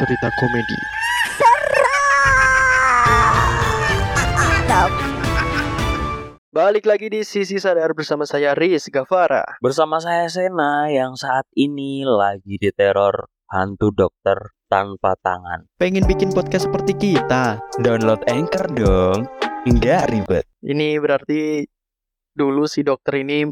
cerita komedi. Balik lagi di Sisi Sadar bersama saya Riz Gavara. Bersama saya Sena yang saat ini lagi diteror hantu dokter tanpa tangan. Pengen bikin podcast seperti kita? Download Anchor dong. Enggak ribet. Ini berarti dulu si dokter ini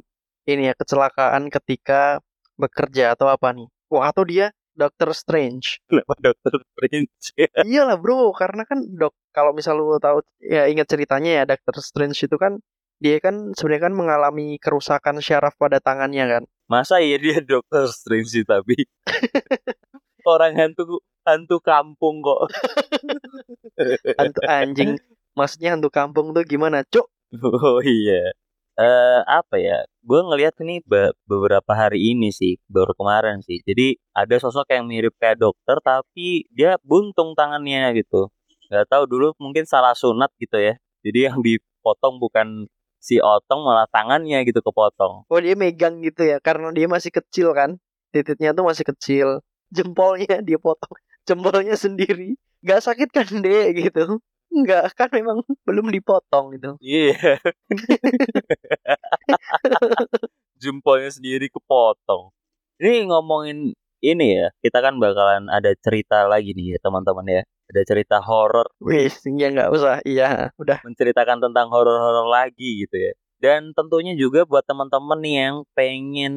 ini ya kecelakaan ketika bekerja atau apa nih? Wah, atau dia Doctor Strange. Kenapa dokter Prince? Iyalah bro, karena kan dok kalau misal lu tahu ya ingat ceritanya ya Doctor Strange itu kan dia kan sebenarnya kan mengalami kerusakan syaraf pada tangannya kan. Masa iya dia dokter Strange sih tapi orang hantu hantu kampung kok. Hantu anjing. Maksudnya hantu kampung tuh gimana, Cuk? oh iya. Eh apa ya? Gue ngelihat ini be- beberapa hari ini sih, baru kemarin sih. Jadi ada sosok yang mirip kayak dokter tapi dia buntung tangannya gitu. Gak tahu dulu mungkin salah sunat gitu ya. Jadi yang dipotong bukan si otong malah tangannya gitu kepotong. Oh, dia megang gitu ya karena dia masih kecil kan. Titiknya tuh masih kecil. Jempolnya dia potong. Jempolnya sendiri. Gak sakit kan, Dek gitu. Enggak, kan memang belum dipotong gitu. Iya. Jempolnya sendiri kepotong. Ini ngomongin ini ya, kita kan bakalan ada cerita lagi nih ya teman-teman ya. Ada cerita horor Wih, ya nggak usah. Iya, udah. menceritakan tentang horor-horor lagi gitu ya. Dan tentunya juga buat teman-teman nih yang pengen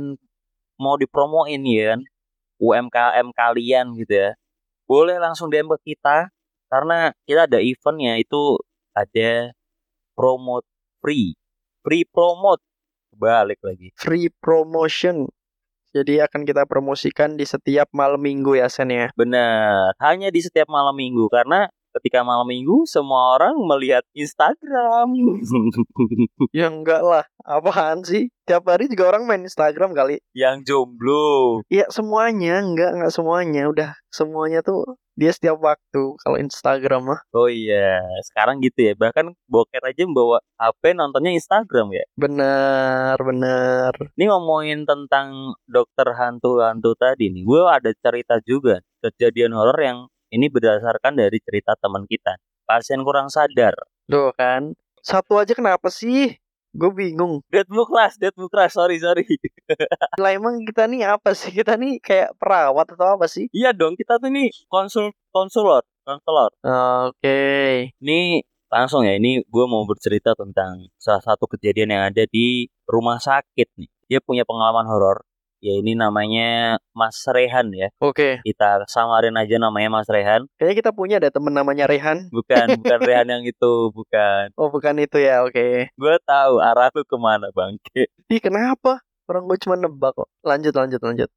mau dipromoin ya kan, UMKM kalian gitu ya. Boleh langsung DM ke kita karena kita ada eventnya itu ada promote free. Free promote balik lagi. Free promotion. Jadi akan kita promosikan di setiap malam minggu ya, Sen ya. Benar, hanya di setiap malam minggu karena ketika malam minggu semua orang melihat Instagram. Ya enggak lah. Apaan sih? Tiap hari juga orang main Instagram kali. yang jomblo. Ya semuanya, enggak enggak semuanya. Udah semuanya tuh dia setiap waktu kalau Instagram mah. Oh iya, sekarang gitu ya. Bahkan boker aja membawa HP nontonnya Instagram ya. Bener, bener. Ini ngomongin tentang dokter hantu-hantu tadi nih. Gue ada cerita juga kejadian horor yang ini berdasarkan dari cerita teman kita. Pasien kurang sadar. Tuh kan. Satu aja kenapa sih? Gue bingung. Dead book class, dead book class. Sorry, sorry. Lah emang kita nih apa sih? Kita nih kayak perawat atau apa sih? iya dong, kita tuh nih konsul konsulor, konselor. Oke. Ini langsung ya, ini gue mau bercerita tentang salah satu kejadian yang ada di rumah sakit nih. Dia punya pengalaman horor. Ya ini namanya Mas Rehan ya. Oke. Kita samarin aja namanya Mas Rehan. Kayaknya kita punya ada temen namanya Rehan. Bukan, bukan Rehan yang itu, bukan. Oh bukan itu ya, oke. Gue tahu arah lu ke mana bangke. Ih kenapa? Orang gue cuma nebak kok. Lanjut, lanjut, lanjut.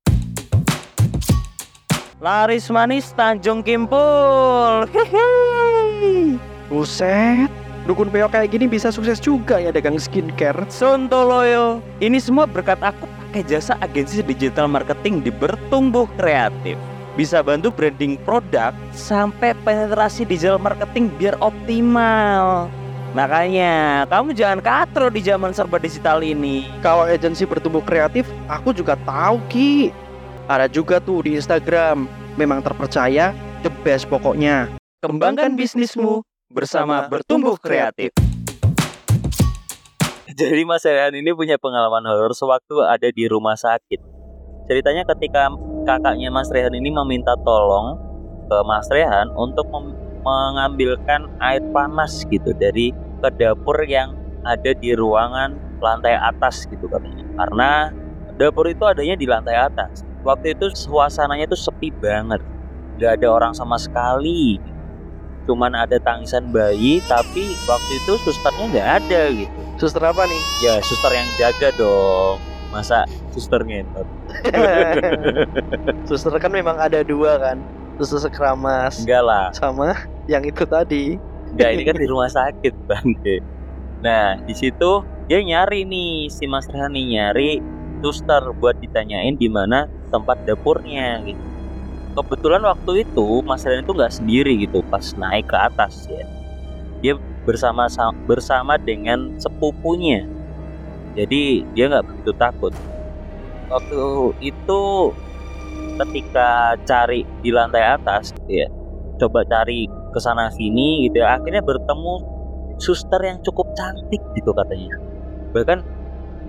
Laris manis Tanjung Kimpul. Hehehe. Buset. Dukun peo kayak gini bisa sukses juga ya dagang skincare. Sontoloyo. Ini semua berkat aku pakai jasa agensi digital marketing di Bertumbuh Kreatif. Bisa bantu branding produk sampai penetrasi digital marketing biar optimal. Makanya, kamu jangan katro di zaman serba digital ini. Kalau agensi bertumbuh kreatif, aku juga tahu Ki. Ada juga tuh di Instagram. Memang terpercaya, the best pokoknya. Kembangkan bisnismu bersama Bertumbuh Kreatif. Jadi Mas Rehan ini punya pengalaman horor sewaktu ada di rumah sakit. Ceritanya ketika kakaknya Mas Rehan ini meminta tolong ke Mas Rehan untuk mengambilkan air panas gitu dari ke dapur yang ada di ruangan lantai atas gitu katanya. Karena dapur itu adanya di lantai atas. Waktu itu suasananya tuh sepi banget. Gak ada orang sama sekali cuman ada tangisan bayi tapi waktu itu susternya nggak ada gitu Suster apa nih? ya suster yang jaga dong masa suster ngentot Suster kan memang ada dua kan. Suster sekramas enggak lah sama yang itu tadi. enggak ini kan di rumah sakit bangke nah di situ dia nyari nih si Mas Rani nyari suster buat ditanyain di mana tempat dapurnya gitu kebetulan waktu itu Mas Rani itu nggak sendiri gitu pas naik ke atas ya. Dia bersama bersama dengan sepupunya. Jadi dia nggak begitu takut. Waktu itu ketika cari di lantai atas ya coba cari ke sana sini gitu ya akhirnya bertemu suster yang cukup cantik gitu katanya. Bahkan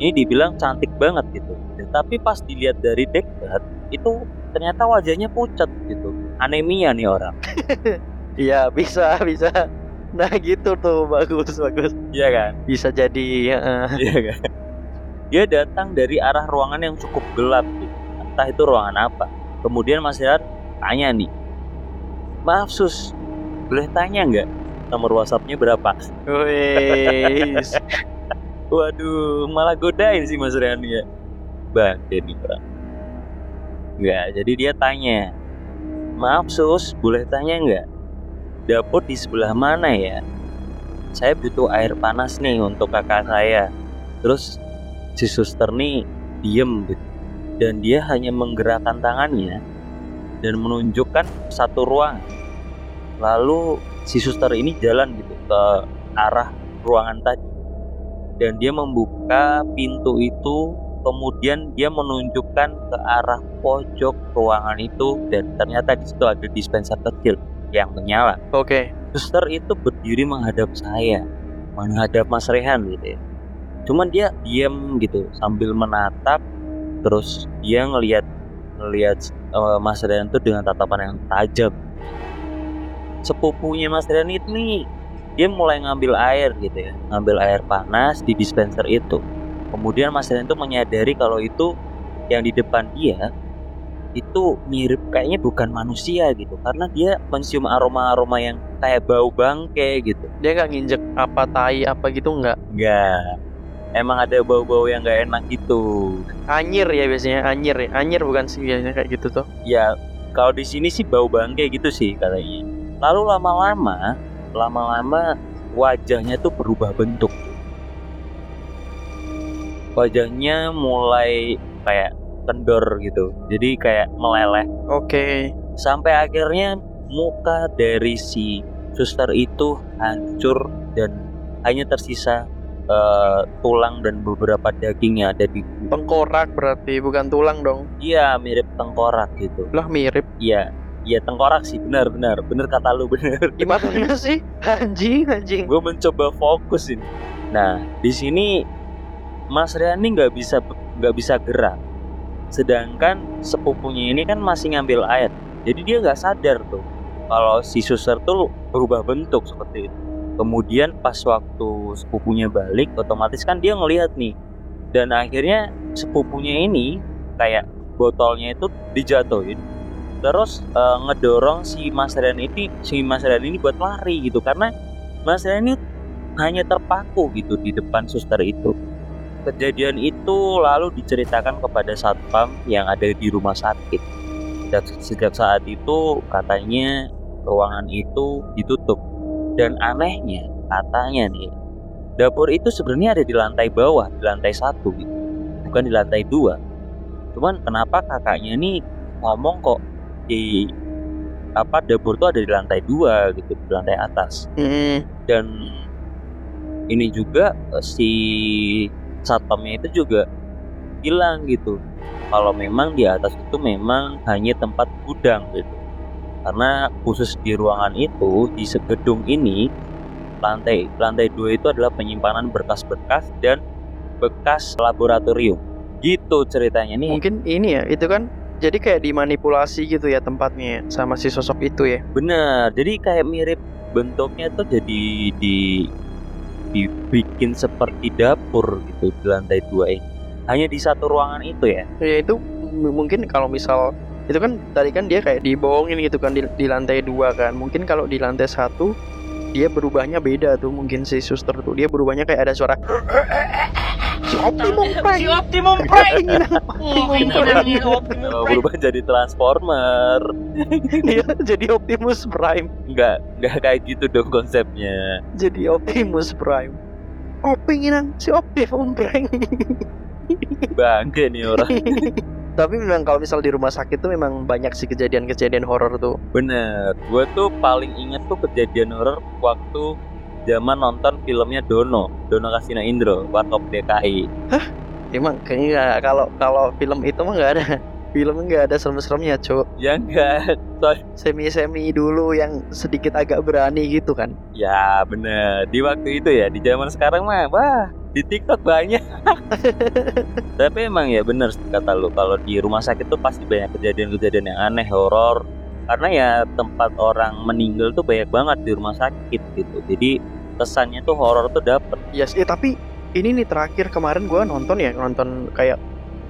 ini dibilang cantik banget gitu. Tapi pas dilihat dari dekat itu ternyata wajahnya pucat gitu anemia nih orang Iya bisa bisa. Nah gitu tuh bagus bagus. iya kan Bisa jadi. heeh. iya kan dia datang dari arah ruangan yang cukup gelap gitu. entah itu ruangan apa kemudian Mas Heran tanya nih maaf sus boleh tanya nggak nomor WhatsAppnya berapa. Waduh, malah godain sih Mas Rian ya. Bang, jadi orang. Enggak, jadi dia tanya. Maaf sus, boleh tanya nggak? Dapur di sebelah mana ya? Saya butuh air panas nih untuk kakak saya. Terus si suster nih diem. Dan dia hanya menggerakkan tangannya dan menunjukkan satu ruang. Lalu si suster ini jalan gitu ke arah ruangan tadi dan dia membuka pintu itu kemudian dia menunjukkan ke arah pojok ruangan itu dan ternyata di situ ada dispenser kecil yang menyala. Oke. Suster itu berdiri menghadap saya, menghadap Mas Rehan gitu ya. Cuman dia diam gitu sambil menatap terus dia ngelihat ngelihat eh, Mas Rehan itu dengan tatapan yang tajam. Sepupunya Mas Rehan itu nih dia mulai ngambil air gitu ya ngambil air panas di dispenser itu kemudian Mas Rian itu menyadari kalau itu yang di depan dia itu mirip kayaknya bukan manusia gitu karena dia mencium aroma-aroma yang kayak bau bangke gitu Dia nggak nginjek apa tai apa gitu nggak? enggak emang ada bau-bau yang nggak enak gitu Anyir ya biasanya anyir ya. Anyir bukan sih biasanya kayak gitu tuh. ya kalau di sini sih bau bangke gitu sih katanya lalu lama-lama lama-lama wajahnya tuh berubah bentuk wajahnya mulai kayak kendor gitu jadi kayak meleleh Oke. sampai akhirnya muka dari si suster itu hancur dan hanya tersisa eh, tulang dan beberapa daging yang ada di Tengkorak berarti bukan tulang dong. iya mirip tengkorak gitu Lah mirip. iya iya tengkorak sih benar benar benar kata lu benar Gimana sih? Anjing anjing. gue mencoba fokus ini. Nah, di sini Mas Riani nggak bisa nggak bisa gerak, sedangkan sepupunya ini kan masih ngambil air. Jadi dia nggak sadar tuh kalau si suster tuh berubah bentuk seperti itu. Kemudian pas waktu sepupunya balik, otomatis kan dia ngelihat nih, dan akhirnya sepupunya ini kayak botolnya itu dijatuhin terus eh, ngedorong si Mas Rian ini si Mas Rian ini buat lari gitu karena Mas Rian ini hanya terpaku gitu di depan suster itu. Kejadian itu lalu diceritakan kepada satpam yang ada di rumah sakit. Dan sejak saat itu katanya ruangan itu ditutup. Dan anehnya katanya nih dapur itu sebenarnya ada di lantai bawah, di lantai satu gitu, bukan di lantai dua. Cuman kenapa kakaknya nih ngomong kok di apa dapur tuh ada di lantai dua gitu, di lantai atas Hmm. dan ini juga si satpamnya itu juga bilang gitu. Kalau memang di atas itu memang hanya tempat gudang gitu. Karena khusus di ruangan itu di gedung ini lantai lantai dua itu adalah penyimpanan berkas-berkas dan bekas laboratorium. Gitu ceritanya nih. Mungkin ini ya, itu kan jadi kayak dimanipulasi gitu ya tempatnya ya, sama si sosok itu ya. Bener, jadi kayak mirip bentuknya tuh jadi di dibikin seperti dapur gitu di lantai dua ini. Hanya di satu ruangan itu ya. Ya itu mungkin kalau misal itu kan tadi kan dia kayak dibohongin gitu kan di, di lantai dua kan. Mungkin kalau di lantai satu dia berubahnya beda tuh mungkin si suster tuh dia berubahnya kayak ada suara si Optimum Prime Si Optimum Prime. Optimum Oh, ini Prime Oh, Prime. berubah jadi transformer. dia jadi Optimus Prime Enggak, enggak kayak gitu dong konsepnya. jadi Optimus Prime Opinginan si Optimum Prime Bangke nih orang. tapi memang kalau misal di rumah sakit tuh memang banyak sih kejadian-kejadian horor tuh Bener, gue tuh paling inget tuh kejadian horor waktu zaman nonton filmnya Dono, Dono Kasino Indro, Warkop DKI. emang kayaknya kalau kalau film itu mah nggak ada Film nggak ada serem-seremnya, Cuk. Ya enggak. Soal- Semi-semi dulu yang sedikit agak berani gitu kan. Ya bener. Di waktu itu ya, di zaman sekarang mah, wah di TikTok banyak. Tapi emang ya bener kata lu kalau di rumah sakit tuh pasti banyak kejadian-kejadian yang aneh, horor. Karena ya tempat orang meninggal tuh banyak banget di rumah sakit gitu. Jadi kesannya tuh horor tuh dapet. Yes, eh tapi ini nih terakhir kemarin gua nonton ya, nonton kayak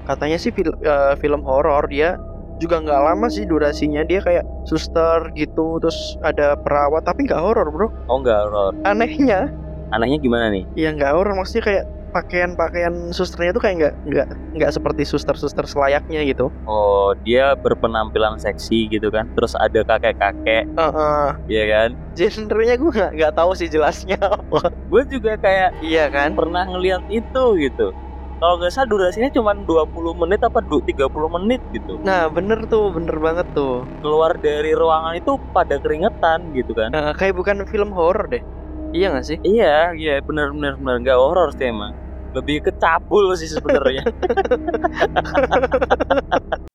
katanya sih film film horor dia juga nggak lama sih durasinya dia kayak suster gitu terus ada perawat tapi nggak horor bro Oh enggak horor. anehnya Anehnya gimana nih? ya nggak horor maksudnya kayak pakaian-pakaian susternya tuh kayak nggak nggak nggak seperti suster-suster selayaknya gitu Oh dia berpenampilan seksi gitu kan. Terus ada kakek-kakek, Heeh. ya kan? genrenya gue nggak nggak tahu sih jelasnya apa Gue juga kayak iya kan pernah ngeliat itu gitu. Kalau nggak salah durasinya cuma 20 menit apa du- 30 menit gitu. nah bener tuh bener banget tuh Keluar dari ruangan itu pada keringetan gitu kan. Nah, kayak bukan film horor deh iya nggak sih Iya, iya benar-benar benar nggak horor sih emang. Lebih kecabul sih sebenarnya.